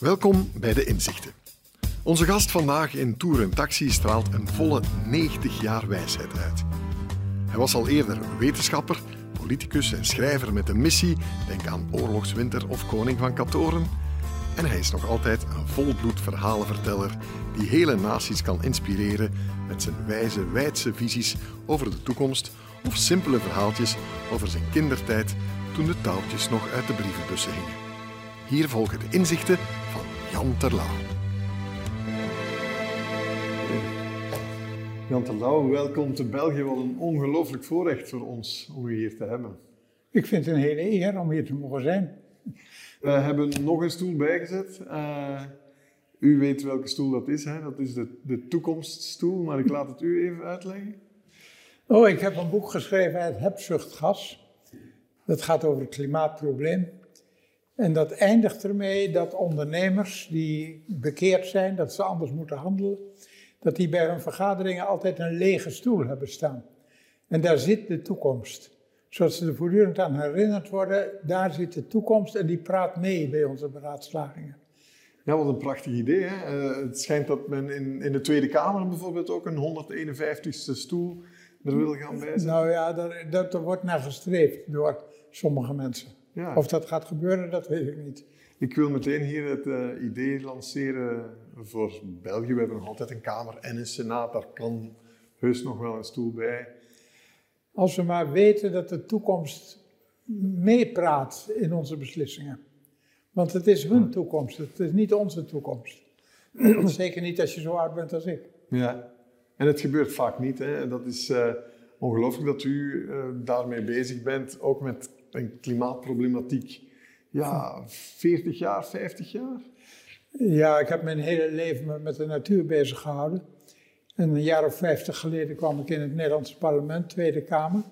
Welkom bij de Inzichten. Onze gast vandaag in Tour en Taxi straalt een volle 90 jaar wijsheid uit. Hij was al eerder wetenschapper, politicus en schrijver met een missie, denk aan Oorlogswinter of Koning van Katoren. En hij is nog altijd een volbloed verhalenverteller die hele naties kan inspireren met zijn wijze, wijdse visies over de toekomst of simpele verhaaltjes over zijn kindertijd toen de touwtjes nog uit de brievenbussen hingen. Hier volgen de inzichten van Jan Terlouw. Jan Terlouw, welkom te België. Wat een ongelooflijk voorrecht voor ons om u hier te hebben. Ik vind het een hele eer om hier te mogen zijn. We hebben nog een stoel bijgezet. Uh, u weet welke stoel dat is. Hè? Dat is de, de toekomststoel, maar ik laat het u even uitleggen. Oh, ik heb een boek geschreven, Het hebzuchtgas. Dat gaat over het klimaatprobleem. En dat eindigt ermee dat ondernemers die bekeerd zijn, dat ze anders moeten handelen, dat die bij hun vergaderingen altijd een lege stoel hebben staan. En daar zit de toekomst. Zodat ze er voortdurend aan herinnerd worden, daar zit de toekomst en die praat mee bij onze beraadslagingen. Ja, wat een prachtig idee. Hè? Uh, het schijnt dat men in, in de Tweede Kamer bijvoorbeeld ook een 151ste stoel er wil gaan bijzetten. Nou ja, daar, daar wordt naar gestreefd door sommige mensen. Ja. Of dat gaat gebeuren, dat weet ik niet. Ik wil meteen hier het uh, idee lanceren voor België. We hebben nog altijd een Kamer en een Senaat. Daar kan heus nog wel een stoel bij. Als we maar weten dat de toekomst meepraat in onze beslissingen. Want het is hun toekomst, het is niet onze toekomst. Zeker niet als je zo oud bent als ik. Ja, en het gebeurt vaak niet. Hè. Dat is uh, ongelooflijk dat u uh, daarmee bezig bent, ook met een klimaatproblematiek. Ja, 40 jaar, 50 jaar? Ja, ik heb mijn hele leven met de natuur bezig gehouden. En een jaar of 50 geleden kwam ik in het Nederlandse parlement, Tweede Kamer.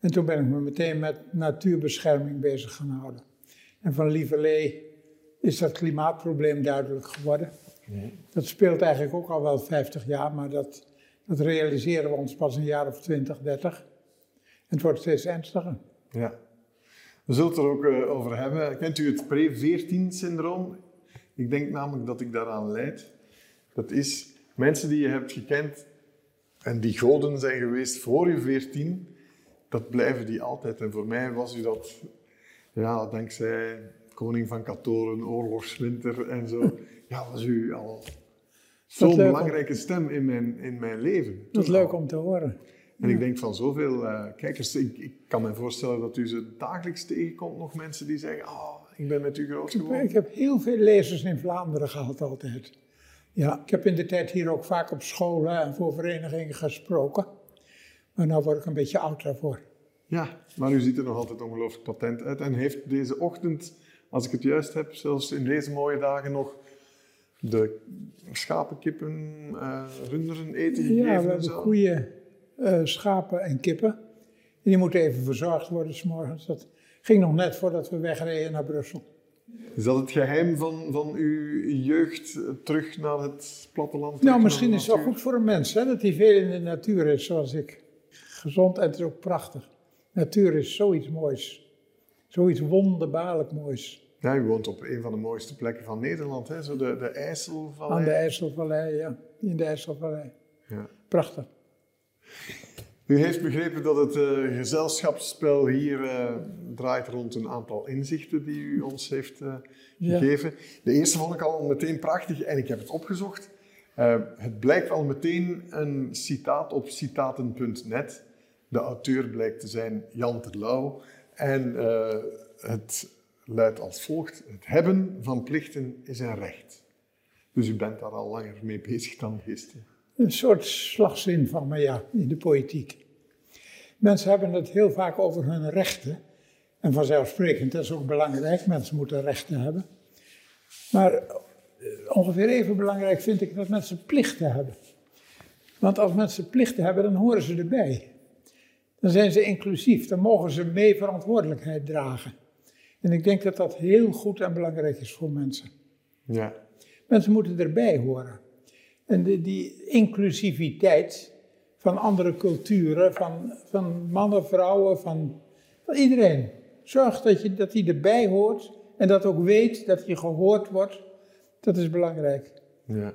En toen ben ik me meteen met natuurbescherming bezig gaan houden. En van lieverlee is dat klimaatprobleem duidelijk geworden. Dat speelt eigenlijk ook al wel 50 jaar, maar dat, dat realiseren we ons pas een jaar of 20, 30. En het wordt steeds ernstiger. Ja. We zullen het er ook uh, over hebben. Kent u het pre-14-syndroom? Ik denk namelijk dat ik daaraan leid. Dat is mensen die je hebt gekend en die goden zijn geweest voor je 14, dat blijven die altijd. En voor mij was u dat, ja, dankzij koning van Katoren, oorlogswinter en zo, ja, was u al zo'n belangrijke stem in mijn, in mijn leven. Dat is leuk om te horen. En ik denk van zoveel uh, kijkers, ik, ik, kan me voorstellen dat u ze dagelijks tegenkomt, nog mensen die zeggen, oh, ik ben met u groot geworden. Ik heb heel veel lezers in Vlaanderen gehad altijd. Ja, ik heb in de tijd hier ook vaak op scholen en voor verenigingen gesproken. Maar nu word ik een beetje oud daarvoor. Ja, maar u ziet er nog altijd ongelooflijk patent uit. En heeft deze ochtend, als ik het juist heb, zelfs in deze mooie dagen nog de schapen, kippen, uh, runderen eten gegeven? Ja, we hebben goede uh, schapen en kippen. En die moeten even verzorgd worden s'morgens. Dat ging nog net voordat we wegreden naar Brussel. Is dat het geheim van, van uw jeugd terug naar het platteland? Nou, misschien is het wel goed voor een mens hè, dat hij veel in de natuur is, zoals ik. Gezond en het is ook prachtig. Natuur is zoiets moois. Zoiets wonderbaarlijk moois. Ja, u woont op een van de mooiste plekken van Nederland, hè? Zo de, de IJsselvallei. Aan de IJsselvallei, ja. In de IJsselvallei. Ja. Prachtig. U heeft begrepen dat het uh, gezelschapsspel hier uh, draait rond een aantal inzichten die u ons heeft uh, gegeven. De eerste vond ik al meteen prachtig en ik heb het opgezocht. het blijkt al meteen een citaat op citaten.net. De auteur blijkt te zijn Jan Terlouw. En het luidt als volgt: Het hebben van plichten is een recht. Dus u bent daar al langer mee bezig dan gisteren. Een soort slagzin van me, ja, in de politiek. Mensen hebben het heel vaak over hun rechten. En vanzelfsprekend, dat is ook belangrijk, mensen moeten rechten hebben. Maar eh, ongeveer even belangrijk vind ik dat mensen plichten hebben. Want als mensen plichten hebben, dan horen ze erbij. Dan zijn ze inclusief, dan mogen ze mee verantwoordelijkheid dragen. En ik denk dat dat heel goed en belangrijk is voor mensen. Ja. Mensen moeten erbij horen. En die, die inclusiviteit van andere culturen, van, van mannen, vrouwen, van, van iedereen. Zorg dat, je, dat hij erbij hoort en dat ook weet dat hij gehoord wordt Dat is belangrijk. Ja.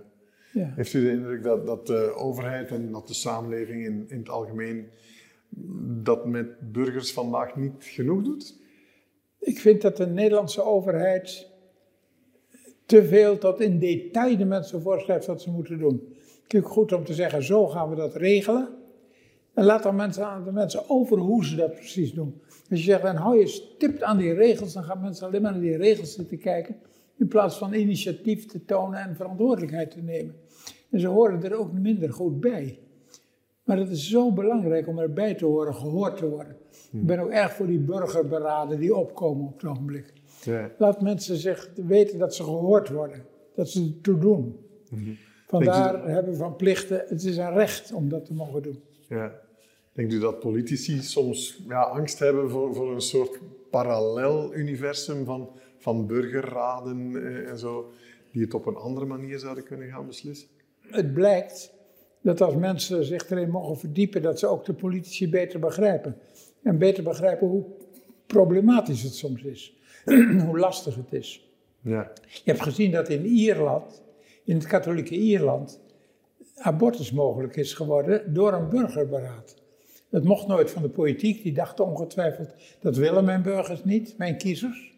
Ja. Heeft u de indruk dat, dat de overheid en dat de samenleving in, in het algemeen dat met burgers vandaag niet genoeg doet? Ik vind dat de Nederlandse overheid te veel tot in detail de mensen voorschrijft wat ze moeten doen. Natuurlijk goed om te zeggen, zo gaan we dat regelen. En laat dan mensen, de mensen over hoe ze dat precies doen. Als je zegt, dan hou je stipt aan die regels, dan gaan mensen alleen maar naar die regels zitten kijken. In plaats van initiatief te tonen en verantwoordelijkheid te nemen. En ze horen er ook minder goed bij. Maar het is zo belangrijk om erbij te horen, gehoord te worden. Ik ben ook erg voor die burgerberaden die opkomen op het ogenblik. Ja. Laat mensen zich weten dat ze gehoord worden, dat ze het toe doen. Vandaar hebben we van plichten, het is een recht om dat te mogen doen. Ja. Denkt u dat politici soms ja, angst hebben voor, voor een soort parallel universum van, van burgerraden eh, en zo, die het op een andere manier zouden kunnen gaan beslissen? Het blijkt dat als mensen zich erin mogen verdiepen, dat ze ook de politici beter begrijpen. En beter begrijpen hoe problematisch het soms is, hoe lastig het is. Ja. Je hebt gezien dat in Ierland, in het katholieke Ierland, abortus mogelijk is geworden door een burgerberaad. Dat mocht nooit van de politiek, die dachten ongetwijfeld, dat willen mijn burgers niet, mijn kiezers.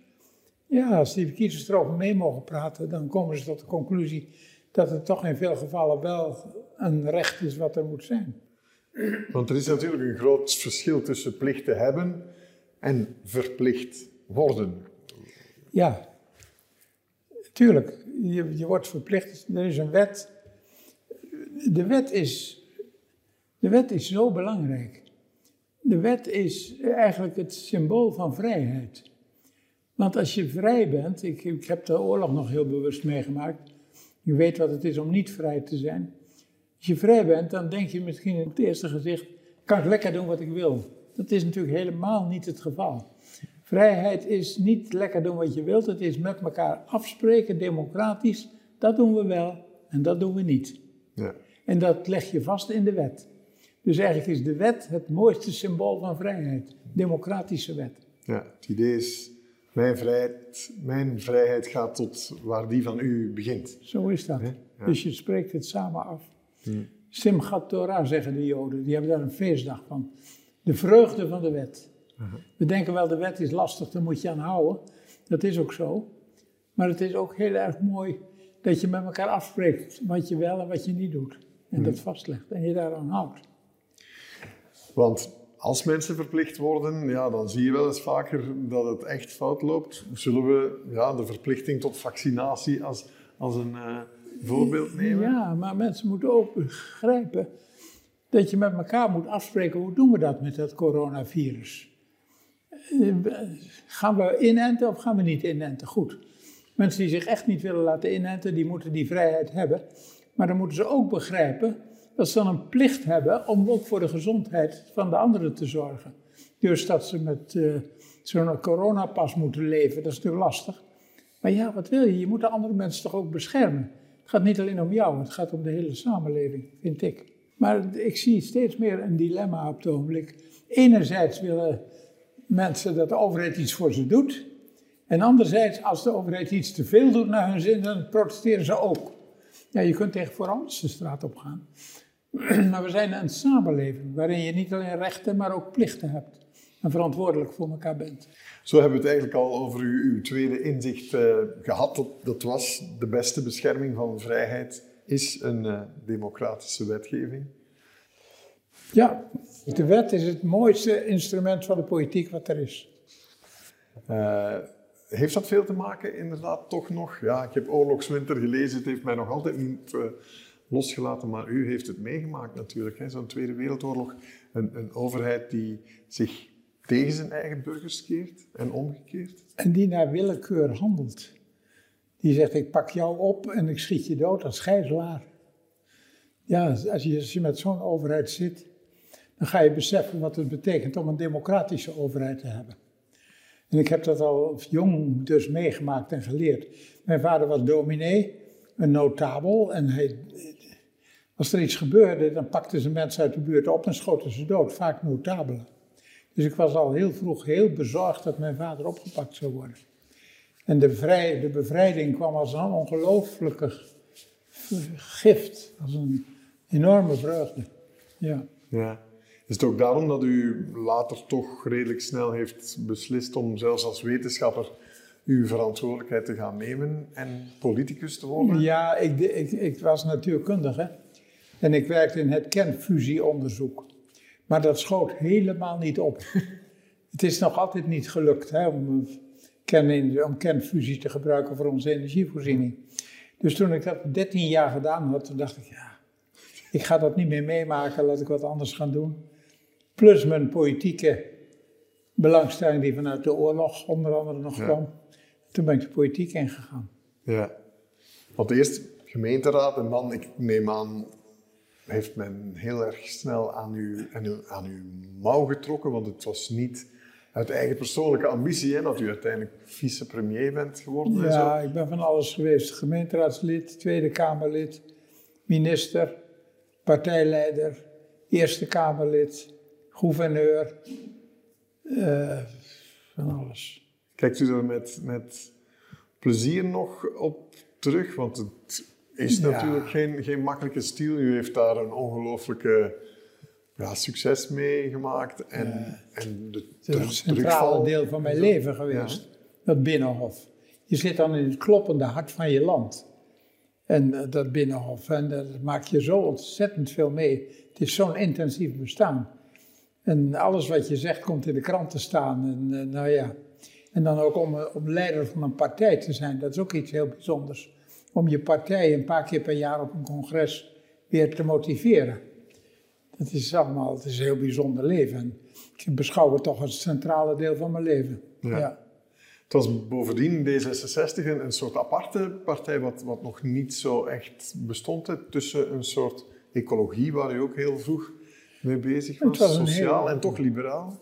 Ja, als die kiezers erover mee mogen praten, dan komen ze tot de conclusie dat het toch in veel gevallen wel een recht is wat er moet zijn. Want er is natuurlijk een groot verschil tussen plichten hebben en verplicht worden. Ja, tuurlijk, je, je wordt verplicht, er is een wet. De wet is, de wet is zo belangrijk. De wet is eigenlijk het symbool van vrijheid. Want als je vrij bent, ik, ik heb de oorlog nog heel bewust meegemaakt. Je weet wat het is om niet vrij te zijn. Als je vrij bent, dan denk je misschien op het eerste gezicht, kan ik lekker doen wat ik wil. Dat is natuurlijk helemaal niet het geval. Vrijheid is niet lekker doen wat je wilt, het is met elkaar afspreken, democratisch. Dat doen we wel en dat doen we niet. Ja. En dat leg je vast in de wet. Dus eigenlijk is de wet het mooiste symbool van vrijheid. Democratische wet. Ja, het idee is, mijn vrijheid, mijn vrijheid gaat tot waar die van u begint. Zo is dat. Ja. Dus je spreekt het samen af. Simchat Torah zeggen de Joden, die hebben daar een feestdag van. De vreugde van de wet. We denken wel, de wet is lastig, daar moet je aan houden. Dat is ook zo. Maar het is ook heel erg mooi dat je met elkaar afspreekt wat je wel en wat je niet doet. En dat vastlegt en je daaraan houdt. Want als mensen verplicht worden, ja, dan zie je wel eens vaker dat het echt fout loopt. Zullen we ja, de verplichting tot vaccinatie als, als een eh, voorbeeld nemen? Ja, maar mensen moeten ook begrijpen dat je met elkaar moet afspreken hoe doen we dat met dat coronavirus. Gaan we inenten of gaan we niet inenten? Goed. Mensen die zich echt niet willen laten inenten, die moeten die vrijheid hebben. Maar dan moeten ze ook begrijpen dat ze dan een plicht hebben om ook voor de gezondheid van de anderen te zorgen. Dus dat ze met eh, zo'n coronapas moeten leven, dat is natuurlijk lastig. Maar ja, wat wil je? Je moet de andere mensen toch ook beschermen. Het gaat niet alleen om jou, het gaat om de hele samenleving, vind ik. Maar ik zie steeds meer een dilemma op het ogenblik. Enerzijds willen mensen dat de overheid iets voor ze doet. En anderzijds, als de overheid iets te veel doet naar hun zin, dan protesteren ze ook. Ja, je kunt tegen voor alles de straat op gaan. Maar we zijn een samenleving waarin je niet alleen rechten, maar ook plichten hebt. En verantwoordelijk voor elkaar bent. Zo hebben we het eigenlijk al over uw, uw tweede inzicht eh, gehad. Dat, dat was de beste bescherming van vrijheid is een eh, democratische wetgeving. Ja, de wet is het mooiste instrument van de politiek wat er is. Eh, heeft dat veel te maken, inderdaad, toch nog? Ja, ik heb Oorlogswinter gelezen, het heeft mij nog altijd niet eh, losgelaten, maar u heeft het meegemaakt natuurlijk. Zo'n Tweede Wereldoorlog, een, een overheid die zich tegen zijn eigen burgers keert en omgekeerd. En die naar willekeur handelt. Die zegt, ik pak jou op en ik schiet je dood als gijzelaar. Ja, als je, als je met zo'n overheid zit, dan ga je beseffen wat het betekent om een democratische overheid te hebben. En ik heb dat al jong dus meegemaakt en geleerd. Mijn vader was dominee, een notabel. En als er iets gebeurde, dan pakten ze mensen uit de buurt op en schoten ze dood, vaak notabelen. Dus ik was al heel vroeg heel bezorgd dat mijn vader opgepakt zou worden. En de, de bevrijding kwam als een ongelooflijke gift, als een enorme vreugde. Ja. ja. Is het ook daarom dat u later toch redelijk snel heeft beslist om zelfs als wetenschapper uw verantwoordelijkheid te gaan nemen en politicus te worden? Ja, ik, ik, ik was natuurkundige en ik werkte in het kernfusieonderzoek. Maar dat schoot helemaal niet op. het is nog altijd niet gelukt hè, om, kern, om kernfusie te gebruiken voor onze energievoorziening. Dus toen ik dat 13 jaar gedaan had, toen dacht ik, ja, ik ga dat niet meer meemaken, laat ik wat anders gaan doen. Plus mijn politieke belangstelling die vanuit de oorlog onder andere nog kwam. Toen ben ik de politiek ingegaan. Ja, want eerst gemeenteraad en dan, ik neem aan, heeft men heel erg snel aan uw, aan uw mouw getrokken, want het was niet uit eigen persoonlijke ambitie hè, dat u uiteindelijk vicepremier bent geworden. Ja, ik ben van alles geweest. Gemeenteraadslid, Tweede Kamerlid, minister, partijleider, Eerste Kamerlid, gouverneur, uh, van alles. Kijkt u er met, met plezier nog op terug? Want het is natuurlijk geen, geen makkelijke stil. U heeft daar een ongelooflijke ja, succes mee gemaakt. En, en de het is een centrale deel van mijn leven geweest, dat Binnenhof. Je zit dan in het kloppende hart van je land. En uh, dat Binnenhof. En dat maak je zo ontzettend veel mee. Het is zo'n intensief bestaan. En alles wat je zegt komt in de krant te staan. En, uh, nou ja. en dan ook om, om leider van een partij te zijn, dat is ook iets heel bijzonders. Om je partij een paar keer per jaar op een congres weer te motiveren. Dat is allemaal, het is een heel bijzonder leven. ik beschouw het toch als het centrale deel van mijn leven. Ja. Het was bovendien D66 een, een soort aparte partij, wat, wat nog niet zo echt bestond. Hè, tussen een soort ecologie, waar u ook heel vroeg mee bezig was, was sociaal en toch liberaal.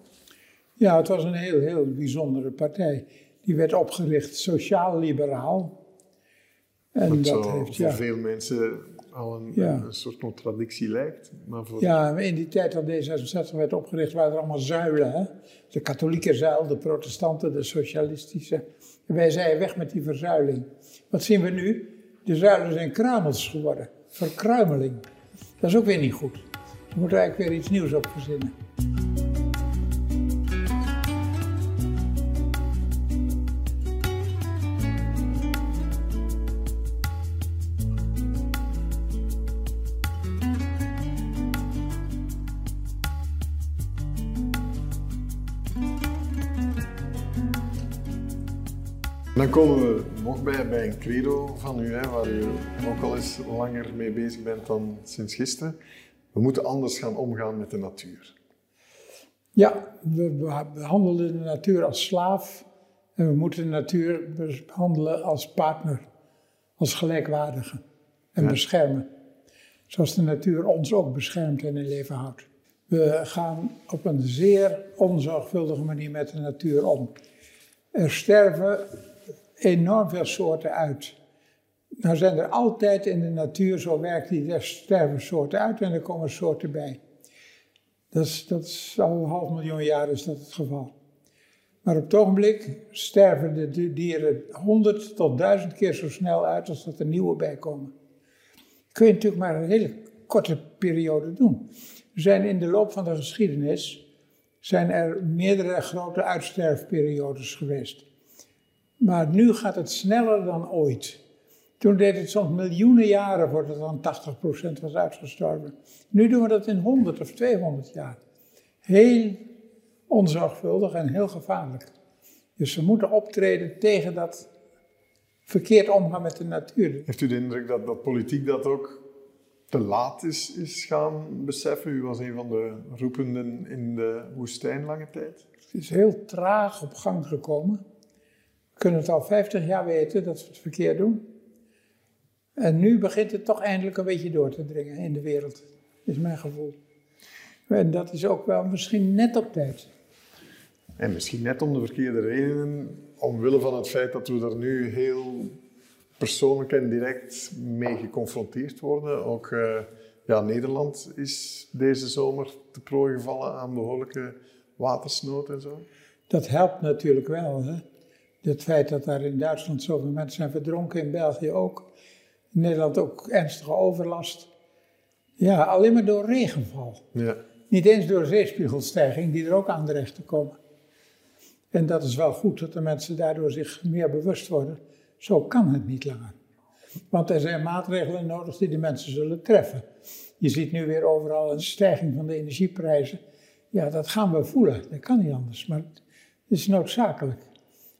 Ja, het was een heel, heel bijzondere partij. Die werd opgericht sociaal-liberaal. En dat heeft, ja, voor veel mensen al een, een, soort contradictie lijkt. Maar voor... Ja, in die tijd dat D66 werd opgericht, waren er allemaal zuilen. Hè? De katholieke zuil, de protestanten, de socialistische. En wij zeiden weg met die verzuiling. Wat zien we nu? De zuilen zijn kramels geworden. Verkruimeling. Dat is ook weer niet goed. We moeten eigenlijk weer iets nieuws op verzinnen. Dan komen we nog bij, bij een credo van u, waar u ook al eens langer mee bezig bent dan sinds gisteren. We moeten anders gaan omgaan met de natuur. Ja, we behandelen de natuur als slaaf en we moeten de natuur behandelen als partner, als gelijkwaardige en beschermen. Zoals de natuur ons ook beschermt en in leven houdt. We gaan op een zeer onzorgvuldige manier met de natuur om. Er sterven enorm veel soorten uit. Nou zijn er altijd in de natuur, zo werkt die, er sterven soorten uit en er komen soorten bij. Dat is, dat al een half miljoen jaar is dat het geval. Maar op het ogenblik sterven de dieren honderd tot duizend keer zo snel uit als dat er nieuwe bij komen. kun je natuurlijk maar een hele korte periode doen. Er zijn in de loop van de geschiedenis zijn er meerdere grote uitsterfperiodes geweest. Maar nu gaat het sneller dan ooit. Toen deed het soms miljoenen jaren voordat dan 80% was uitgestorven. Nu doen we dat in 100 of 200 jaar. Heel onzorgvuldig en heel gevaarlijk. Dus we moeten optreden tegen dat verkeerd omgaan met de natuur. Heeft u de indruk dat, dat politiek dat ook te laat is, is gaan beseffen? U was een van de roependen in de woestijn lange tijd. Het is heel traag op gang gekomen. We kunnen het al 50 jaar weten dat we het verkeerd doen. En nu begint het toch eindelijk een beetje door te dringen in de wereld, is mijn gevoel. En dat is ook wel misschien net op tijd. En misschien net om de verkeerde redenen, omwille van het feit dat we er nu heel persoonlijk en direct mee geconfronteerd worden. Ook uh, ja, Nederland is deze zomer te prooi gevallen aan behoorlijke watersnood en zo. Dat helpt natuurlijk wel. Hè? Het feit dat daar in Duitsland zoveel mensen zijn verdronken, in België ook. In Nederland ook ernstige overlast. Ja, alleen maar door regenval. Ja. Niet eens door zeespiegelstijging, die er ook aan de rechten komen. En dat is wel goed dat de mensen daardoor zich meer bewust worden. Zo kan het niet langer. Want er zijn maatregelen nodig die de mensen zullen treffen. Je ziet nu weer overal een stijging van de energieprijzen. Ja, dat gaan we voelen. Dat kan niet anders. Maar het is noodzakelijk.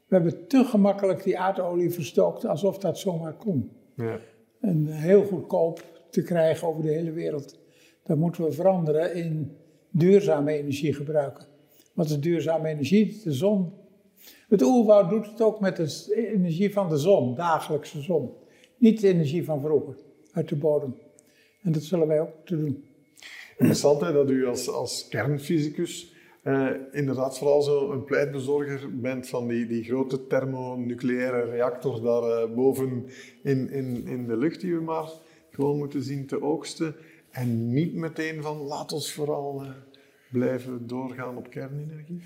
We hebben te gemakkelijk die aardolie verstookt alsof dat zomaar kon. Ja. En heel goedkoop te krijgen over de hele wereld. Dat moeten we veranderen in duurzame energie gebruiken. Wat is duurzame energie? De zon. Het oerwoud doet het ook met de energie van de zon, dagelijkse zon. Niet de energie van vroeger, uit de bodem. En dat zullen wij ook moeten doen. Interessant hè, dat u als, als kernfysicus eh, inderdaad vooral zo een pleitbezorger bent van die, die grote thermonucleaire reactor daar eh, boven in, in, in de lucht die we maar gewoon moeten zien te oogsten. En niet meteen van laat ons vooral eh, blijven doorgaan op kernenergie.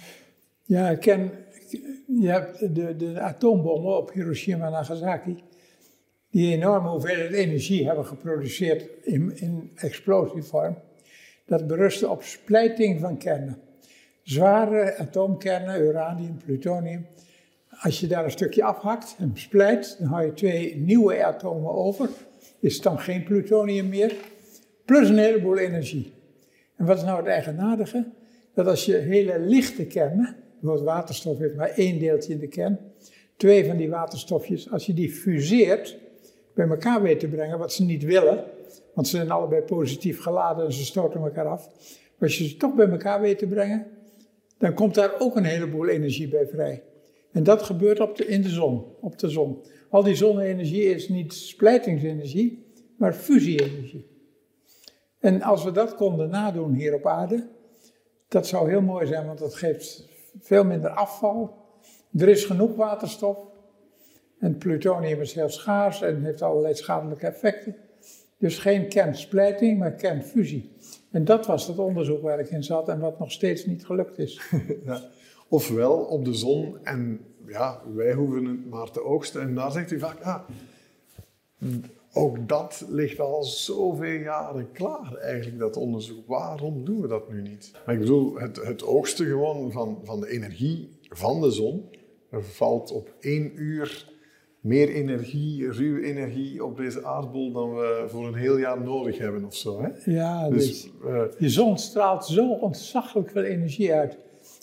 Ja, ken, je hebt de, de atoombommen op Hiroshima en Nagasaki, die enorme hoeveelheid energie hebben geproduceerd in, in explosievorm. Dat berustte op splijting van kernen. Zware atoomkernen, uranium, plutonium. Als je daar een stukje afhakt en splijt, dan hou je twee nieuwe atomen over. Is het dan geen plutonium meer? Plus een heleboel energie. En wat is nou het eigenaardige? Dat als je hele lichte kernen, bijvoorbeeld waterstof heeft maar één deeltje in de kern, twee van die waterstofjes, als je die fuseert, bij elkaar weet te brengen, wat ze niet willen, want ze zijn allebei positief geladen en ze stoten elkaar af. Maar als je ze toch bij elkaar weet te brengen, dan komt daar ook een heleboel energie bij vrij. En dat gebeurt op de, in de zon, op de zon. Al die zonne-energie is niet splijtingsenergie, maar fusie-energie. En als we dat konden nadoen hier op aarde, dat zou heel mooi zijn, want dat geeft veel minder afval. Er is genoeg waterstof. En plutonium is heel schaars en heeft allerlei schadelijke effecten. Dus geen kernsplijting, maar kernfusie. En dat was het onderzoek waar ik in zat en wat nog steeds niet gelukt is. Ja. Ofwel op de zon en ja, wij hoeven het maar te oogsten. En daar zegt u vaak, ja, ook dat ligt al zoveel jaren klaar eigenlijk, dat onderzoek. Waarom doen we dat nu niet? Maar ik bedoel, het, het oogsten gewoon van, van de energie van de zon. Valt op één uur meer energie, ruwe energie op deze aardbol dan we voor een heel jaar nodig hebben of zo. Hè? Ja, dus, dus uh, de zon straalt zo ontzaglijk veel energie uit.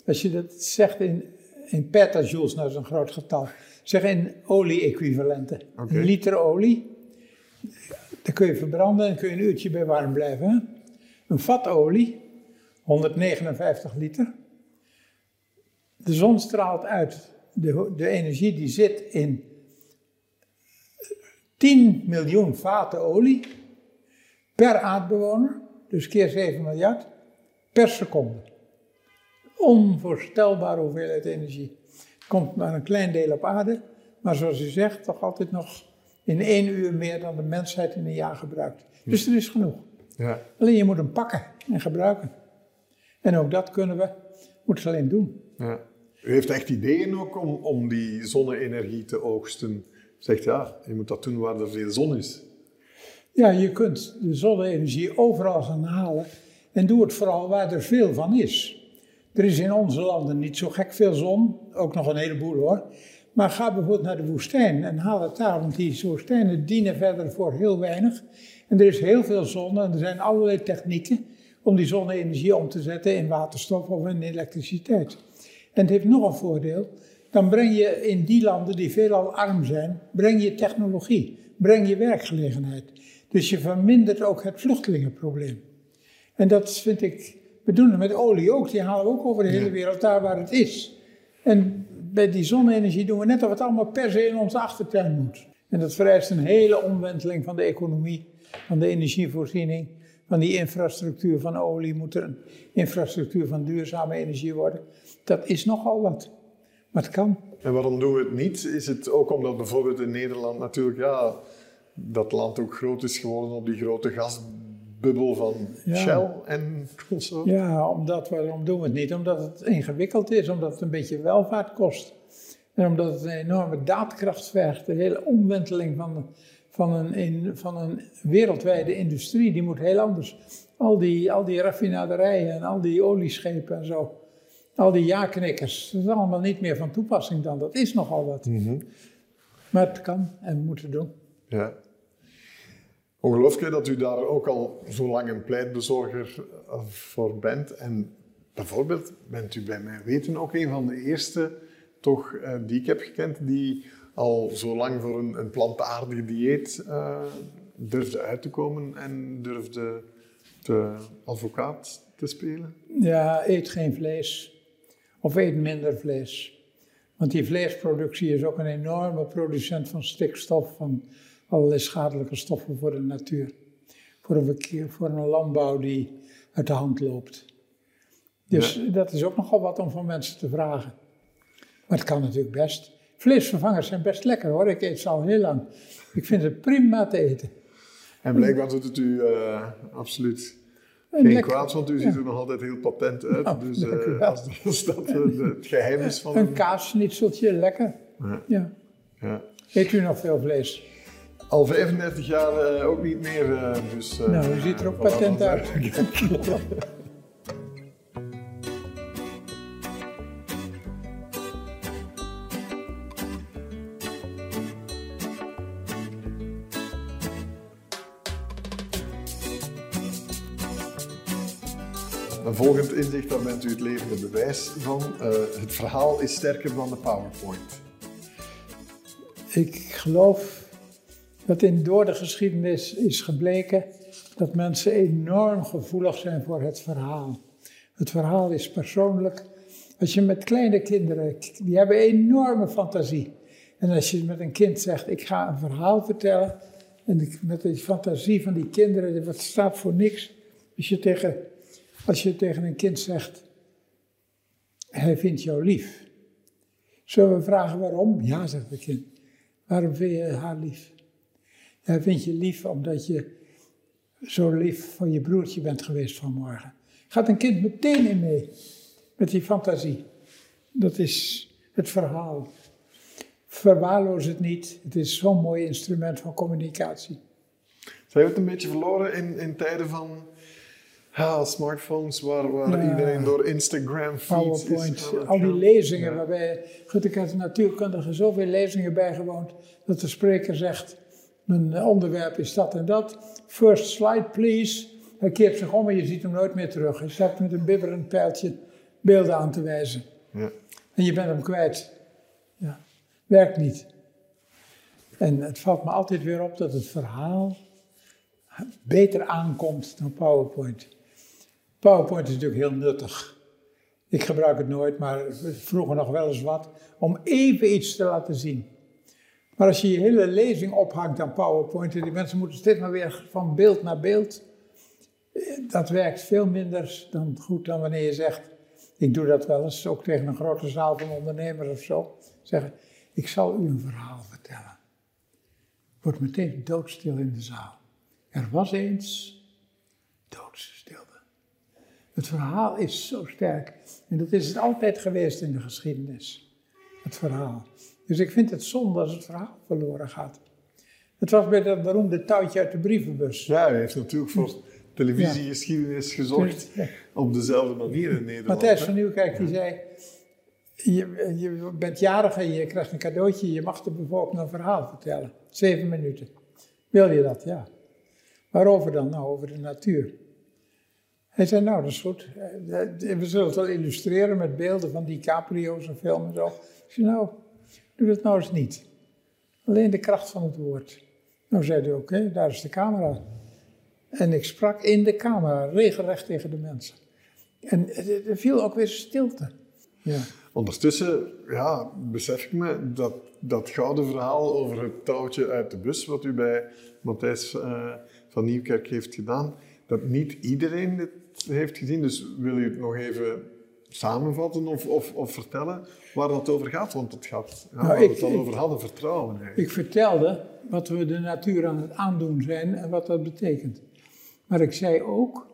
Als je dat zegt in, in petajoules, nou is een groot getal. Zeg in olie-equivalenten. Okay. Een liter olie, daar kun je verbranden en kun je een uurtje bij warm blijven. Hè? Een vat olie, 159 liter. De zon straalt uit de, de energie die zit in 10 miljoen vaten olie per aardbewoner, dus keer 7 miljard, per seconde. Onvoorstelbare hoeveelheid energie. Komt maar een klein deel op aarde, maar zoals u zegt, toch altijd nog in één uur meer dan de mensheid in een jaar gebruikt. Dus er is genoeg. Ja. Alleen je moet hem pakken en gebruiken. En ook dat kunnen we, moeten we alleen doen. Ja. U heeft echt ideeën ook om, om die zonne-energie te oogsten zegt ja, je moet dat doen waar er veel zon is. Ja, je kunt de zonne-energie overal gaan halen en doe het vooral waar er veel van is. Er is in onze landen niet zo gek veel zon, ook nog een heleboel hoor. Maar ga bijvoorbeeld naar de woestijn en haal het daar, want die woestijnen dienen verder voor heel weinig. En er is heel veel zon en er zijn allerlei technieken om die zonne-energie om te zetten in waterstof of in elektriciteit. En het heeft nog een voordeel dan breng je in die landen die veelal arm zijn, breng je technologie, breng je werkgelegenheid. Dus je vermindert ook het vluchtelingenprobleem. En dat vind ik, we doen het met olie ook, die halen we ook over de hele wereld, daar waar het is. En bij die zonne-energie doen we net of het allemaal per se in onze achtertuin moet. En dat vereist een hele omwenteling van de economie, van de energievoorziening, van die infrastructuur van olie moet er een infrastructuur van duurzame energie worden. Dat is nogal wat. Maar het kan. En waarom doen we het niet? Is het ook omdat bijvoorbeeld in Nederland natuurlijk, ja, dat land ook groot is geworden op die grote gasbubbel van Shell en zo? Ja, omdat, waarom doen we het niet? Omdat het ingewikkeld is, omdat het een beetje welvaart kost. En omdat het een enorme daadkracht vergt, de hele omwenteling van, van, een, van een wereldwijde industrie, die moet heel anders. Al die, al die raffinaderijen en al die olieschepen en zo. Al die ja-knikkers, dat is allemaal niet meer van toepassing dan. Dat is nogal wat. Mhm. Maar het kan en we moeten doen. Ja. Ongelooflijk dat u daar ook al zo lang een pleitbezorger eh, voor bent. En bijvoorbeeld bent u bij mij weten ook een van de eerste toch, eh, die ik heb gekend die al zo lang voor een, een plantaardig dieet uh, durfde uit te komen en durfde te advocaat te spelen. Ja, eet geen vlees. Of eet minder vlees. Want die vleesproductie is ook een enorme producent van stikstof, van allerlei schadelijke stoffen voor de natuur. Voor een, verkeer, voor een landbouw die uit de hand loopt. Dus dat is ook nogal wat om van mensen te vragen. Maar het kan natuurlijk best. Vleesvervangers zijn best lekker hoor, ik eet ze al heel lang. Ik vind het prima te eten. En blijkbaar doet het u uh, absoluut geen kwaad, want u ziet er nog altijd heel patent uit. Nou, dus uh, als, als, dat uh, het geheim is van... Een, een kaasschnitseltje, lekker. Ja. ja. ja. Eet u nog veel vlees? Al 35 jaar ook niet meer, dus... nou, u ziet er ook patent uit. volgend inzicht, daar bent u het levende bewijs van. Uh, het verhaal is sterker dan de PowerPoint. Ik geloof dat in door de geschiedenis is gebleken dat mensen enorm gevoelig zijn voor het verhaal. Het verhaal is persoonlijk. Als je met kleine kinderen, die hebben enorme fantasie. En als je met een kind zegt, ik ga een verhaal vertellen, en met die fantasie van die kinderen, dat staat voor niks. Als je tegen als je tegen een kind zegt, hij vindt jou lief. Zullen we vragen waarom? Ja, zegt het kind. Waarom vind je haar lief? Hij vindt je lief omdat je zo lief voor je broertje bent geweest vanmorgen. Gaat een kind meteen mee met die fantasie. Dat is het verhaal. Verwaarloos het niet. Het is zo'n mooi instrument van communicatie. Zijn we het een beetje verloren in, in tijden van ja, smartphones waar, waar iedereen door Instagram feeds PowerPoint, al die lezingen waarbij, goed ik heb natuurkundige zoveel lezingen bijgewoond, dat de spreker zegt, mijn onderwerp is dat en dat, first slide please. Hij keert zich om en je ziet hem nooit meer terug. Hij staat met een bibberend pijltje beelden aan te wijzen. Ja. En je bent hem kwijt. Ja. Werkt niet. En het valt me altijd weer op dat het verhaal beter aankomt dan PowerPoint. PowerPoint is natuurlijk heel nuttig. Ik gebruik het nooit, maar vroeger nog wel eens wat, om even iets te laten zien. Maar als je je hele lezing ophangt aan PowerPoint en die mensen moeten steeds maar weer van beeld naar beeld, eh, dat werkt veel minder dan goed dan wanneer je zegt, ik doe dat wel eens, ook tegen een grote zaal van ondernemers of zo, zeggen, ik zal u een verhaal vertellen. Wordt meteen doodstil in de zaal. Er was eens doodstil. Het verhaal is zo sterk. En dat is het altijd geweest in de geschiedenis. Het verhaal. Dus ik vind het zonde als het verhaal verloren gaat. Het was bij dat beroemde touwtje uit de brievenbus. Ja, hij heeft natuurlijk voor televisiegeschiedenis gezorgd. Op dezelfde manier in Nederland. Matthijs van Nieuwkerk die zei... Je, je bent jarig en je krijgt een cadeautje. Je mag de bevolking een verhaal vertellen. Zeven minuten. Wil je dat? Ja. Waarover dan? Nou, over de natuur. Hij zei, nou, dat is goed. Eh, we zullen het wel illustreren met beelden van DiCaprio's en film en zo. Ik zei, nou, doe dat nou eens niet. Alleen de kracht van het woord. Nou zei hij, oké, daar is de camera. En ik sprak in de camera, regelrecht tegen de mensen. En er viel ook weer stilte. Ja. Ondertussen ja, besef ik me dat dat gouden verhaal over het touwtje uit de bus, wat u bij Matthijs uh, van Nieuwkerk heeft gedaan, dat niet iedereen heeft gezien. Dus wil u het nog even samenvatten of, of, of vertellen waar dat over gaat? Want het gaat, ja, nou, waar we het al over hadden, vertrouwen. Eigenlijk. Ik vertelde wat we de natuur aan het aandoen zijn en wat dat betekent. Maar ik zei ook,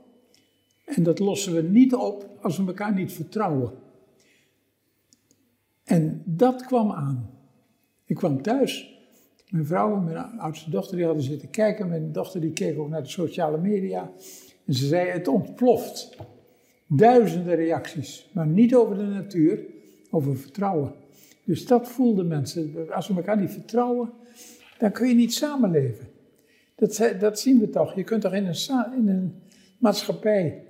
en dat lossen we niet op als we elkaar niet vertrouwen. En dat kwam aan. Ik kwam thuis. Mijn vrouw en mijn oudste dochter die hadden zitten kijken. Mijn dochter die keek ook naar de sociale media. En ze zei, het ontploft. Duizenden reacties. Maar niet over de natuur, over vertrouwen. Dus dat voelden mensen. Als we elkaar niet vertrouwen, dan kun je niet samenleven. Dat, dat zien we toch. Je kunt toch in een, in een maatschappij,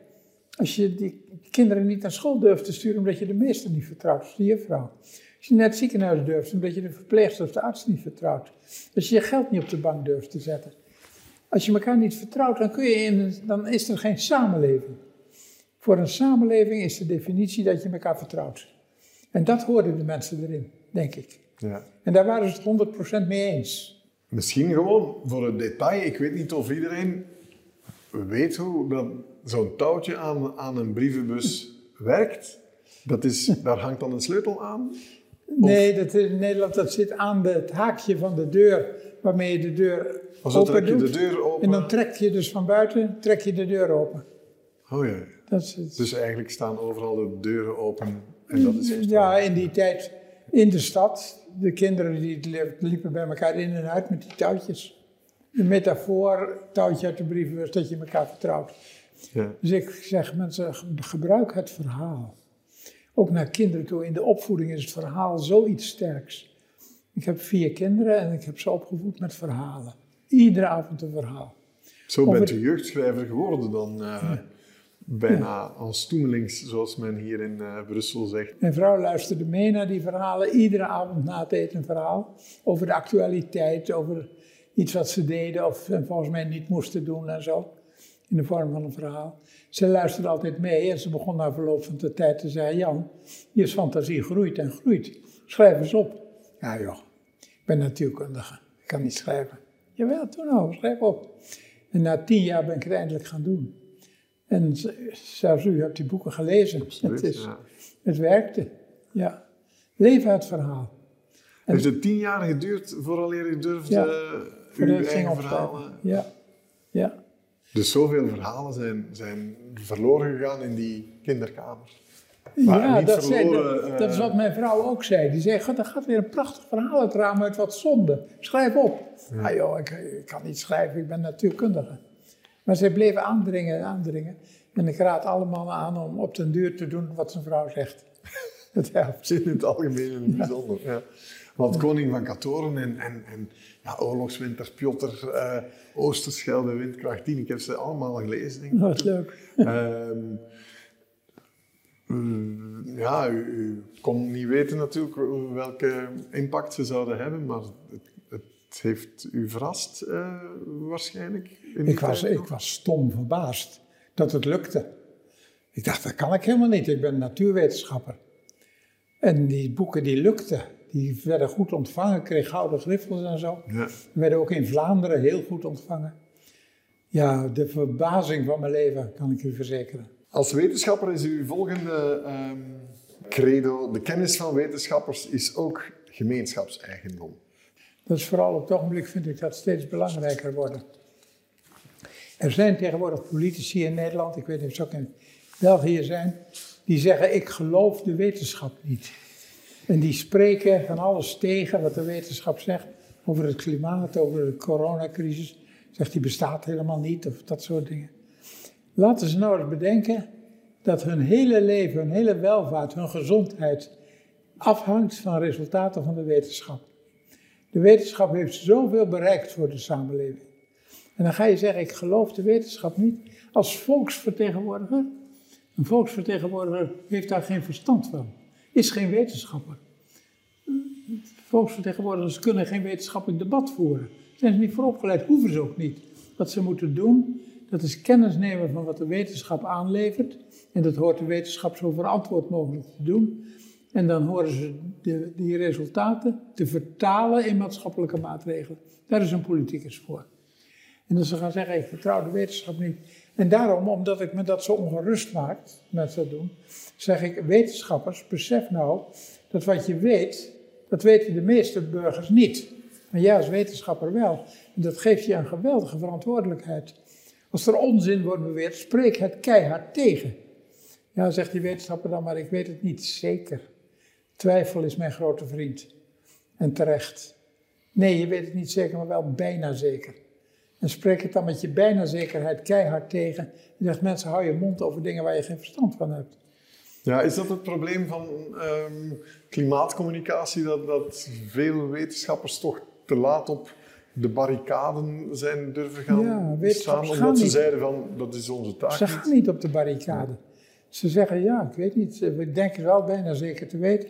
als je die kinderen niet naar school durft te sturen omdat je de meester niet vertrouwt, de juffrouw. Als je naar het ziekenhuis durft omdat je de verpleegster of de arts niet vertrouwt. Als je je geld niet op de bank durft te zetten. Als je elkaar niet vertrouwt, dan, kun je in, dan is er geen samenleving. Voor een samenleving is de definitie dat je elkaar vertrouwt. En dat hoorden de mensen erin, denk ik. Ja. En daar waren ze het 100% mee eens. Misschien gewoon voor het detail. Ik weet niet of iedereen weet hoe dat zo'n touwtje aan, aan een brievenbus werkt. Dat is, daar hangt dan een sleutel aan? Nee, dat in Nederland dat zit aan het haakje van de deur waarmee je de deur open doet. de deur open. En dan trek je dus van buiten trek je de deur open. Oh ja. Dat is het. Dus eigenlijk staan overal de deuren open en dat is Ja, in die tijd in de stad de kinderen die liepen bij elkaar in en uit met die touwtjes. De metafoor, touwtje uit de brievenbus, dat je elkaar vertrouwt. Ja. Dus ik zeg mensen, gebruik het verhaal. Ook naar kinderen toe. In de opvoeding is het verhaal zoiets sterks. Ik heb vier kinderen en ik heb ze opgevoed met verhalen. Iedere avond een verhaal. Zo bent u jeugdschrijver geworden dan? Uh, bijna ja. als toemelings, zoals men hier in uh, Brussel zegt. Mijn vrouw luisterde mee naar die verhalen, iedere avond na het eten een verhaal over de actualiteit, over iets wat ze deden of volgens mij niet moesten doen en zo, in de vorm van een verhaal. Ze luisterde altijd mee en ze begon na verloop van de tijd te zeggen, Jan, je fantasie groeit en groeit, schrijf eens op. Ja joh, ik ben natuurkundige, ik kan niet schrijven. Jawel, toen nou, schrijf op. En na tien jaar ben ik het eindelijk gaan doen. En zelfs u hebt die boeken gelezen. het, is, het werkte, ja. Leven het verhaal. En Heeft het tien jaar geduurd vooraleer u durfde ja, uw eigen verhalen? Ja, ja. Dus zoveel verhalen zijn, zijn verloren gegaan in die kinderkamer. Ja, dat, verloren, dat, is wat mijn vrouw ook zei. Die zei, God, er gaat weer een prachtig verhaal uit raam uit wat zonde. Schrijf op. Ja. Ah joh, ik, ik, kan niet schrijven, ik ben natuurkundige. Maar zij bleven aandringen en aandringen. En ik raad allemaal aan om op den duur te doen wat zijn vrouw zegt. Dat helpt. In het algemeen en het bijzonder. Ja. Want koning van Katoren en, en, en ja, oorlogswinter, Piotr, uh, Oosterschelde, windkracht 10, ik heb ze allemaal gelezen. Denk ik. Wat leuk. Um, ja, u, u, kon niet weten natuurlijk welke impact ze zouden hebben, maar het, het heeft u verrast uh, waarschijnlijk. Ik was, ik was stom verbaasd dat het lukte. Ik dacht, dat kan ik helemaal niet. Ik ben natuurwetenschapper. En die boeken die lukten. Die werden goed ontvangen, kreeg gouden griffels en zo. Ja. Werden ook in Vlaanderen heel goed ontvangen. Ja, de verbazing van mijn leven, kan ik u verzekeren. Als wetenschapper is uw volgende ehm, credo: de kennis van wetenschappers is ook gemeenschapseigendom. Dat is vooral op het ogenblik, vind ik, dat steeds belangrijker worden. Er zijn tegenwoordig politici in Nederland, ik weet niet of ze ook in België zijn, die zeggen: Ik geloof de wetenschap niet. En die spreken van alles tegen wat de wetenschap zegt over het klimaat, over de coronacrisis. Zegt die bestaat helemaal niet of dat soort dingen. Laten ze nou eens bedenken dat hun hele leven, hun hele welvaart, hun gezondheid afhangt van resultaten van de wetenschap. De wetenschap heeft zoveel bereikt voor de samenleving. En dan ga je zeggen, ik geloof de wetenschap niet. Als volksvertegenwoordiger, een volksvertegenwoordiger heeft daar geen verstand van. Is geen wetenschapper. Volksvertegenwoordigers kunnen geen wetenschappelijk debat voeren. Zijn ze niet voor opgeleid, hoeven ze ook niet. Wat ze moeten doen, dat is kennis nemen van wat de wetenschap aanlevert. En dat hoort de wetenschap zo verantwoord mogelijk te doen. En dan horen ze de, die resultaten te vertalen in maatschappelijke maatregelen. Daar is een politicus voor. En dan ze gaan zeggen, ik vertrouw de wetenschap niet. En daarom, omdat ik me dat zo ongerust maakt, met dat doen, zeg ik, wetenschappers, besef nou dat wat je weet, dat weten de meeste burgers niet. Maar jij als wetenschapper wel. En dat geeft je een geweldige verantwoordelijkheid. Als er onzin wordt beweerd, spreek het keihard tegen. Ja, zegt die wetenschapper dan, maar ik weet het niet zeker. Twijfel is mijn grote vriend. En terecht. Nee, je weet het niet zeker, maar wel bijna zeker. En spreek het dan met je bijna zekerheid keihard tegen. Je zegt, mensen, hou je mond over dingen waar je geen verstand van hebt. Ja, is dat het probleem van ehm, klimaatcommunicatie? Dat, dat veel wetenschappers toch te laat op de barricaden zijn durven gaan ja, staan? Omdat ze zeiden van, dat is onze taak Ze gaan niet op de barricade. Ze zeggen, ja, ik weet niet, we denken wel bijna zeker te weten.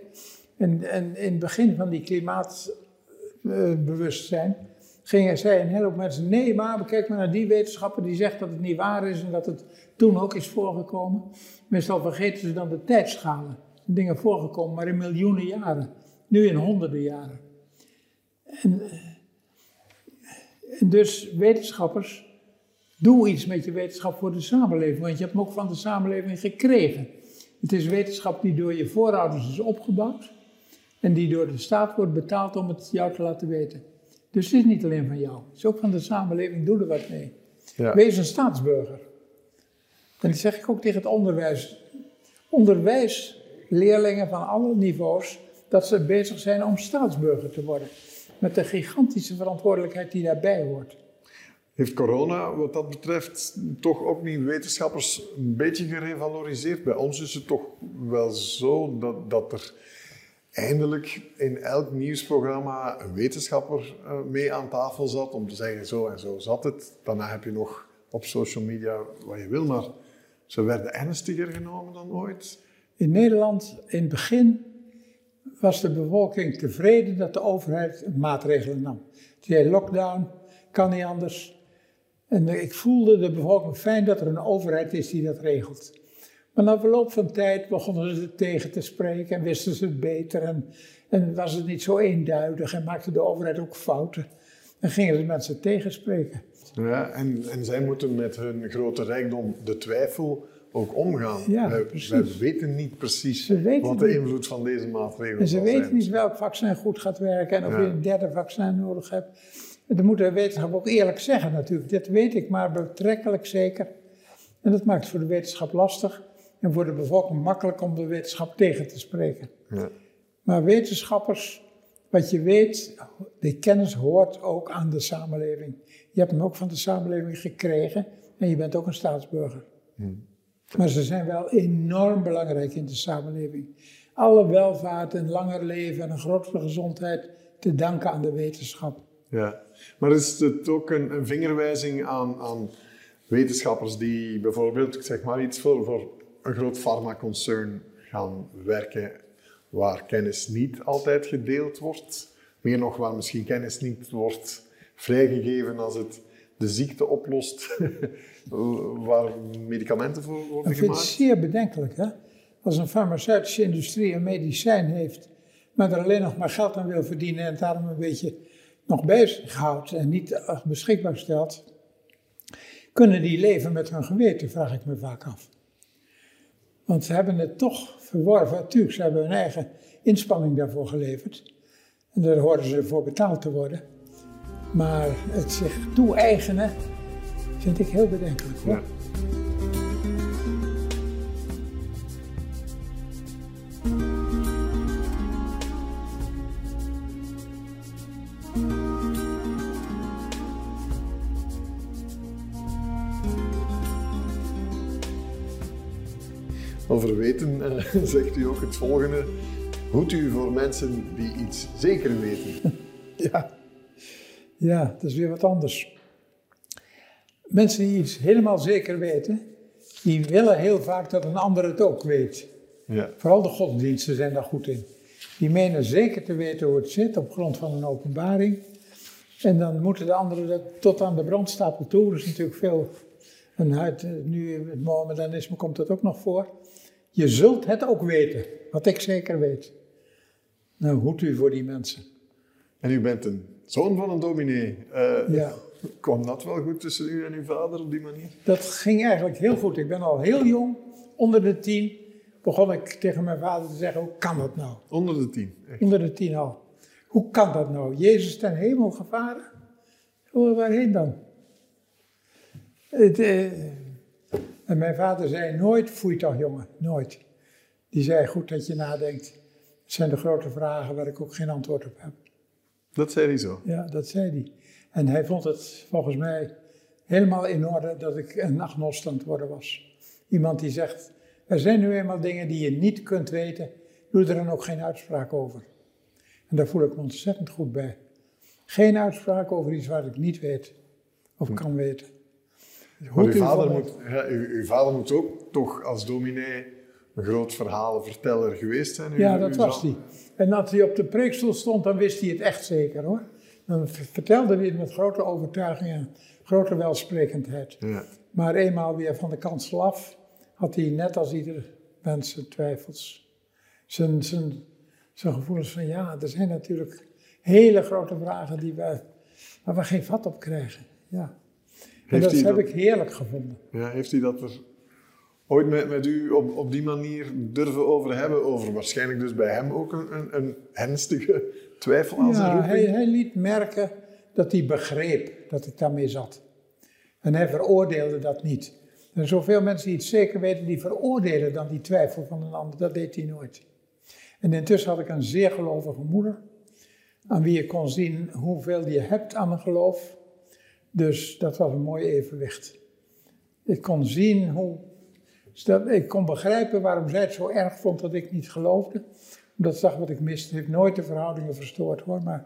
En, en in het begin van die klimaatbewustzijn gingen, zij een heleboel mensen, nee, maar kijk maar naar die wetenschapper die zegt dat het niet waar is en dat het toen ook is voorgekomen. Meestal vergeten ze dan de tijdschalen. Dingen voorgekomen, maar in miljoenen jaren. Nu in honderden jaren. En, eh, en dus wetenschappers, doe iets met je wetenschap voor de samenleving, want je hebt hem ook van de samenleving gekregen. Het is wetenschap die door je voorouders is opgebouwd en die door de staat wordt betaald om het jou te laten weten. Dus het is niet alleen van jou, het is ook van de samenleving, doe er wat mee. Ja. Wees een staatsburger. En dat zeg ik ook tegen het onderwijs. Onderwijsleerlingen van alle niveaus, dat ze bezig zijn om staatsburger te worden. Met de gigantische verantwoordelijkheid die daarbij hoort. Heeft corona wat dat betreft toch ook niet wetenschappers een beetje gerevaloriseerd? Bij ons is het toch wel zo dat, dat er eindelijk in elk nieuwsprogramma een wetenschapper eh, mee aan tafel zat om te zeggen zo en zo zat het. Daarna heb je nog op social media wat je wil, maar ze werden ernstiger genomen dan ooit. In Nederland, in het begin, was de bevolking tevreden dat de overheid maatregelen nam. Zei lockdown, kan niet anders. En ik voelde de bevolking fijn dat er een overheid is die dat regelt. Maar na verloop van tijd begonnen ze het tegen te spreken en wisten ze het beter. En, en was het niet zo eenduidig en maakte de overheid ook fouten. En gingen ze mensen tegenspreken. Ja, en, en zij moeten met hun grote rijkdom de twijfel ook omgaan. Ja, wij, wij, weten niet precies wat de invloed van deze maatregelen is. En ze weten niet welk vaccin goed gaat werken en of je een derde vaccin nodig hebt. Dat moet de wetenschap ook eerlijk zeggen natuurlijk. Dit weet ik maar betrekkelijk zeker. En dat maakt het voor de wetenschap lastig en voor de bevolking makkelijk om de wetenschap tegen te spreken. Ja. Maar wetenschappers, wat je weet, die kennis hoort ook aan de samenleving. Je hebt hem ook van de samenleving gekregen en je bent ook een staatsburger. Hmm. Maar ze zijn wel enorm belangrijk in de samenleving. Alle welvaart en langer leven en een grotere gezondheid te danken aan de wetenschap. Ja, maar is het ook een, vingerwijzing aan, aan, wetenschappers die bijvoorbeeld, zeg maar iets, voor, voor een groot farmaconcern gaan werken waar kennis niet altijd gedeeld wordt? Meer nog, waar misschien kennis niet wordt vrijgegeven als het de ziekte oplost waar medicamenten voor worden gemaakt? Ik vind het zeer bedenkelijk. Hè? Als een farmaceutische industrie een medicijn heeft, maar er alleen nog maar geld aan wil verdienen en het daarom een beetje nog bezig houdt en niet eh, beschikbaar stelt, kunnen die leven met hun geweten, vraag ik me vaak af. Want ze hebben het toch verworven. Natuurlijk, ze hebben hun eigen inspanning daarvoor geleverd. En daar horen ze ervoor betaald te worden. Maar het zich toe-eigenen vind ik heel bedenkelijk. Hoor. Ja. Over weten uh, zegt u ook het volgende. Hoedt u voor mensen die iets zeker weten? ja. Ja, dat is weer wat anders. Mensen die iets helemaal zeker weten, die willen heel vaak dat een ander het ook weet. Ja. Vooral de godsdiensten zijn daar goed in. Die menen zeker te weten hoe het zit op grond van een openbaring. En dan moeten de anderen dat tot aan de brandstapel toe. Dat is natuurlijk veel. En uit, nu het Mohammedanisme komt dat ook nog voor. Je zult het ook weten, wat ik zeker weet. Nou, hoed u voor die mensen. En u bent een zoon van een dominee. Uh, ja. Kwam dat wel goed tussen u en uw vader op die manier? Dat ging eigenlijk heel goed. Ik ben al heel jong, onder de tien, begon ik tegen mijn vader te zeggen, hoe kan dat nou? Onder de tien? Echt? Onder de tien al. Hoe kan dat nou? Jezus ten hemel gevaren? waarheen dan? Het, uh, en mijn vader zei nooit, foei toch jongen, nooit. Die zei, goed dat je nadenkt. Het zijn de grote vragen waar ik ook geen antwoord op heb. Dat zei hij zo? Ja, dat zei hij. En hij vond het volgens mij helemaal in orde dat ik een agnost aan het worden was. Iemand die zegt, er zijn nu eenmaal dingen die je niet kunt weten, doe er dan ook geen uitspraak over. En daar voel ik me ontzettend goed bij. Geen uitspraak over iets wat ik niet weet of kan weten. Maar uw vader, moet, ja, uw, uw, vader moet ook toch als dominee een groot verhalenverteller geweest zijn. ja, dat was hij. En als hij op de preekstoel stond, dan wist hij het echt zeker hoor. Dan vertelde hij het met grote overtuiging en grote welsprekendheid. Ja. Maar eenmaal weer van de kansel af, had hij net als ieder mens zijn twijfels. Zijn, zijn, zijn gevoelens van ja, er zijn natuurlijk hele grote vragen die we, waar we geen vat op krijgen. Ja. En dat heb ik heerlijk gevonden. Ja, heeft hij dat ooit met, met u op, op die manier durven over hebben? Over waarschijnlijk dus bij hem ook een, een, een ernstige twijfel aan zijn roeping? Hij, hij liet merken dat hij begreep dat ik daarmee zat. En hij veroordeelde dat niet. Er zoveel mensen die het zeker weten, die veroordelen dan die twijfel van een ander. Dat deed hij nooit. En intussen had ik een zeer gelovige moeder, aan wie je kon zien hoeveel je hebt aan een geloof. Dus dat was een mooi evenwicht. Ik kon zien hoe. Ik kon begrijpen waarom zij het zo erg vond dat ik niet geloofde. Omdat ze zag wat ik miste. heeft nooit de verhoudingen verstoord hoor. Maar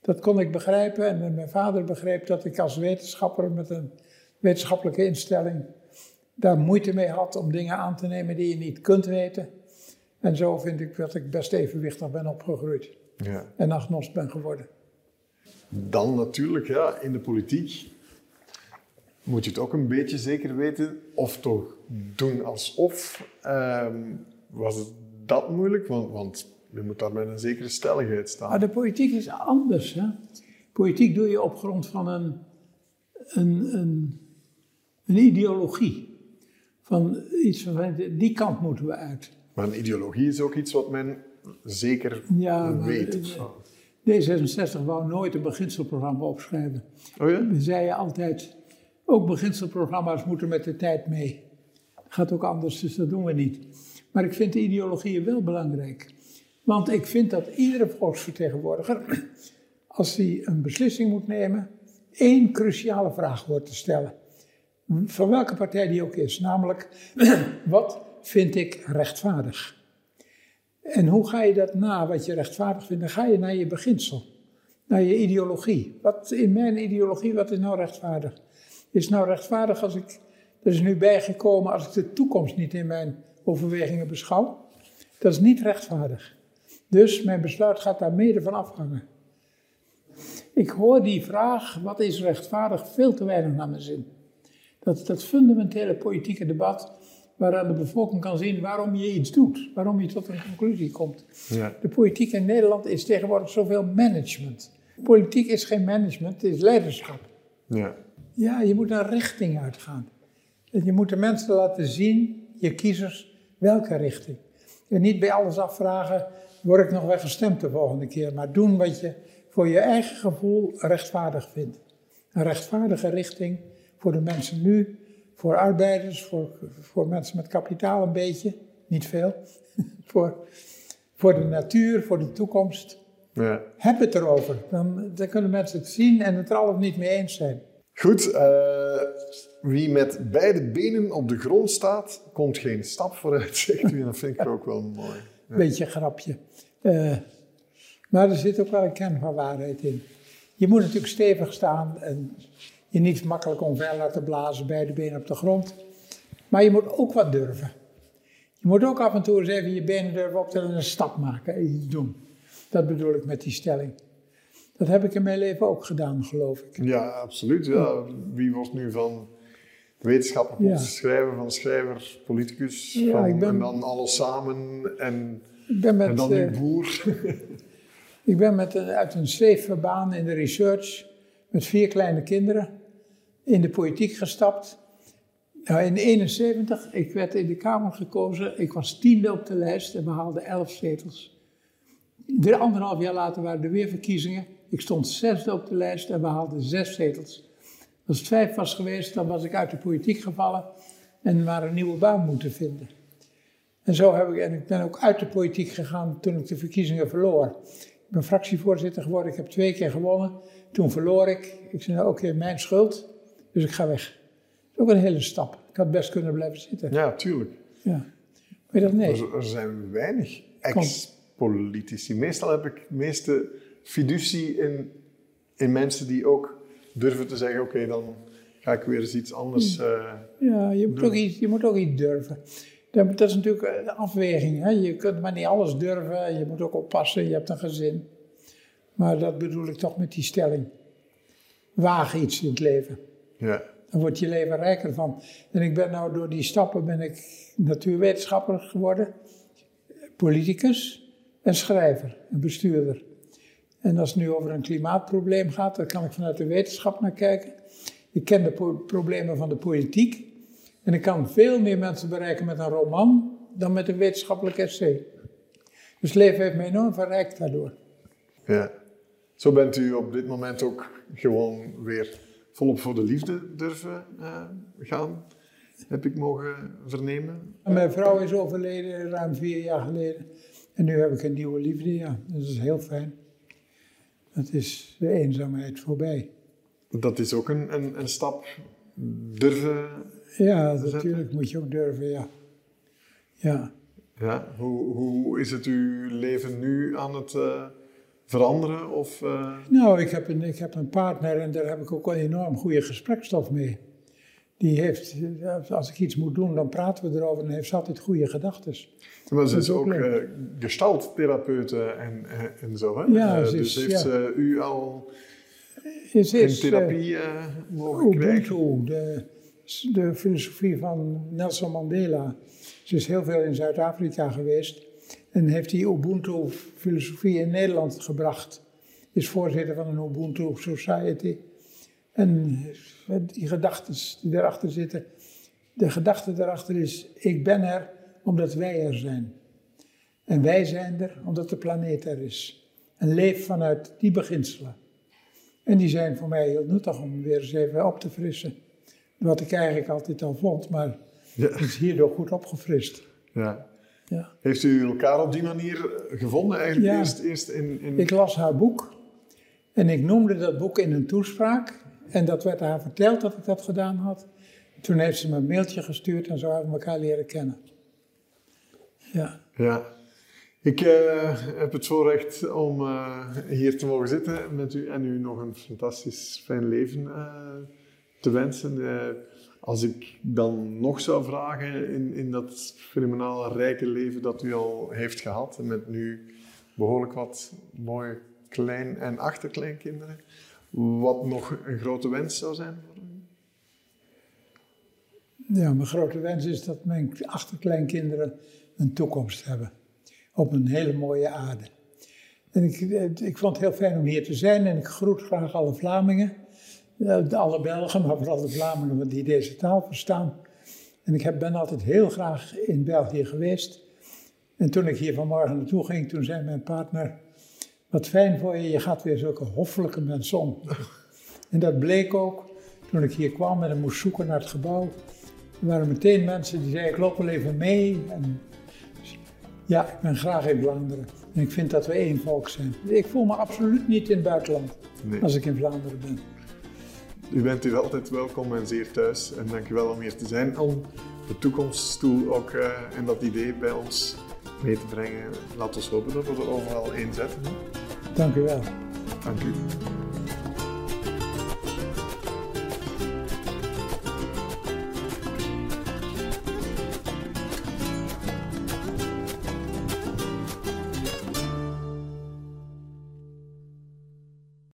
dat kon ik begrijpen. En mijn vader begreep dat ik als wetenschapper met een wetenschappelijke instelling daar moeite mee had om dingen aan te nemen die je niet kunt weten. En zo vind ik dat ik best evenwichtig ben opgegroeid. Ja. En agnost ben geworden. Dan natuurlijk, ja, in de politiek moet je het ook een beetje zeker weten, of toch doen alsof. Um, was het dat moeilijk? Want, want je moet daar met een zekere stelligheid staan. Maar de politiek is anders. Hè? Politiek doe je op grond van een, een, een, een ideologie. Van iets van, die kant moeten we uit. Maar een ideologie is ook iets wat men zeker ja, weet. D66 wou nooit een beginselprogramma opschrijven. Oh ja? We zeiden altijd, ook beginselprogramma's moeten met de tijd mee. Gaat ook anders, dus dat doen we niet. Maar ik vind de ideologieën wel belangrijk. Want ik vind dat iedere volksvertegenwoordiger, als hij een beslissing moet nemen, één cruciale vraag wordt te stellen. Van welke partij die ook is. Namelijk, wat vind ik rechtvaardig? En hoe ga je dat na, wat je rechtvaardig vindt? Dan ga je naar je beginsel, naar je ideologie. Wat in mijn ideologie, wat is nou rechtvaardig? Is nou rechtvaardig als ik, er is nu bijgekomen, als ik de toekomst niet in mijn overwegingen beschouw? Dat is niet rechtvaardig. Dus mijn besluit gaat daar mede van afhangen. Ik hoor die vraag, wat is rechtvaardig, veel te weinig naar mijn zin. Dat, dat fundamentele politieke debat, waaraan de bevolking kan zien waarom je iets doet, waarom je tot een conclusie komt. Ja. De politiek in Nederland is tegenwoordig zoveel management. Politiek is geen management, het is leiderschap. Ja, ja je moet een richting uitgaan. je moet de mensen laten zien, je kiezers, welke richting. En niet bij alles afvragen, word ik nog wel gestemd de volgende keer, maar doen wat je voor je eigen gevoel rechtvaardig vindt. Een rechtvaardige richting voor de mensen nu, voor arbeiders, voor, voor mensen met kapitaal een beetje, niet veel, voor, voor de natuur, voor de toekomst. Ja. Heb het erover, dan, dan kunnen mensen het zien en het er al of niet mee eens zijn. Goed, uh, wie met beide benen op de grond staat, komt geen stap vooruit, zegt u. Dat vind ik ook wel mooi. Ja. Beetje grapje. Uh, maar er zit ook wel een kern van waarheid in. Je moet natuurlijk stevig staan en je niet makkelijk omver laten blazen, beide benen op de grond. Maar je moet ook wat durven. Je moet ook af en toe eens even je benen durven optellen en een stap maken en iets doen. Dat bedoel ik met die stelling. Dat heb ik in mijn leven ook gedaan, geloof ik. Ja, absoluut. Ja. Wie wordt nu van wetenschapper ja. schrijver, van schrijver, politicus, ja, van, ben, en dan alles samen en, met, en dan nu uh, boer? ik ben met een, uit een zweefbaan in de research met vier kleine kinderen in de politiek gestapt. Nou, in 1971, ik werd in de Kamer gekozen. Ik was tiende op de lijst en we haalden elf zetels. De anderhalf jaar later waren er weer verkiezingen. Ik stond zesde op de lijst en we haalden zes zetels. Als het vijf was geweest, dan was ik uit de politiek gevallen en waren een nieuwe baan moeten vinden. En zo heb ik, en ik ben ook uit de politiek gegaan toen ik de verkiezingen verloor. Ik ben fractievoorzitter geworden, ik heb twee keer gewonnen. Toen verloor ik. Ik zei, nou oké, mijn schuld, dus ik ga weg. Dat is ook een hele stap. Ik had best kunnen blijven zitten. Ja, tuurlijk. Ja. Maar dat nee. Er, er zijn weinig ex-politici. Meestal heb ik meeste fiducie in, in mensen die ook durven te zeggen, oké, dan ga ik weer eens iets anders uh, Ja, je moet, ook iets, je moet ook iets durven. Dat, dat is natuurlijk een afweging. Hè? Je kunt maar niet alles durven. Je moet ook oppassen. Je hebt een gezin. Maar dat bedoel ik toch met die stelling. Waag iets in het leven. Ja. Dan wordt je leven rijker van. En ik ben nou door die stappen ben ik natuurwetenschapper geworden. Politicus en schrijver en bestuurder. En als het nu over een klimaatprobleem gaat, dan kan ik vanuit de wetenschap naar kijken. Ik ken de problemen van de politiek. En ik kan veel meer mensen bereiken met een roman dan met een wetenschappelijk essay. Dus het leven heeft me enorm verrijkt daardoor. Ja. Zo bent u op dit moment ook gewoon weer volop voor de liefde durven uh, gaan, heb ik mogen vernemen. Mijn vrouw is overleden ruim vier jaar geleden. En nu heb ik een nieuwe liefde, ja. Dat is heel fijn. Dat is de eenzaamheid voorbij. Dat is ook een, een, een stap durven. Ja, natuurlijk moet je ook durven, ja. Ja. ja hoe, hoe is het uw leven nu aan het uh, veranderen? Of, uh... Nou, ik heb, een, ik heb een partner en daar heb ik ook een enorm goede gesprekstof mee. Die heeft, als ik iets moet doen, dan praten we erover en heeft altijd goede gedachten. Maar ze is ook uh, gestalttherapeute en, en zo, hè? Ja, ze is, dus heeft ja. ze u al Ze in is, therapie uh, mogen krijgen? De, de filosofie van Nelson Mandela. Ze is heel veel in Zuid-Afrika geweest en heeft die Ubuntu-filosofie in Nederland gebracht. Is voorzitter van een Ubuntu Society. En die gedachten die erachter zitten, de gedachte daarachter is: ik ben er omdat wij er zijn. En wij zijn er omdat de planeet er is. En leef vanuit die beginselen. En die zijn voor mij heel nuttig om weer eens even op te frissen. Wat ik eigenlijk altijd al vond, maar Ja. het is hierdoor goed opgefrist. Ja. Ja. Heeft u elkaar op die manier gevonden? Eigenlijk Ja. eerst, eerst in... in... Ik las haar boek en ik noemde dat boek in een toespraak. En dat werd haar verteld dat ik dat gedaan had. Toen heeft ze me een mailtje gestuurd en zo hebben we elkaar leren kennen. Ja, Ja. Ik eh, heb het voorrecht om eh, hier te mogen zitten met u en u nog een fantastisch fijn leven eh, te wensen. Als ik dan nog zou vragen in, in dat fenomenaal rijke leven dat u al heeft gehad, en met nu behoorlijk wat mooie klein- en achterkleinkinderen, wat nog een grote wens zou zijn voor u? ja mijn grote wens is dat mijn achterkleinkinderen een toekomst hebben. Op een hele mooie aarde. En ik, ik vond het heel fijn om hier te zijn en ik groet graag alle Vlamingen. Alle Belgen, maar vooral de Vlamingen die deze taal verstaan. En ik ben altijd heel graag in België geweest. En toen ik hier vanmorgen naartoe ging, toen zei mijn partner... Wat fijn voor je, je gaat weer zulke hoffelijke mensen om. En dat bleek ook toen ik hier kwam en moest zoeken naar het gebouw. Er waren meteen mensen die zeiden, ik loop wel even mee. En ja, ik ben graag in Vlaanderen. En ik vind dat we één volk zijn. Ik voel me absoluut niet in het buitenland Nee. als ik in Vlaanderen ben. U bent hier altijd welkom en zeer thuis. En dankjewel om hier te zijn. Om de toekomststoel ook eh, en dat idee bij ons mee te brengen. Laat ons hopen dat we er overal één zetten. Dank u wel. Dank u.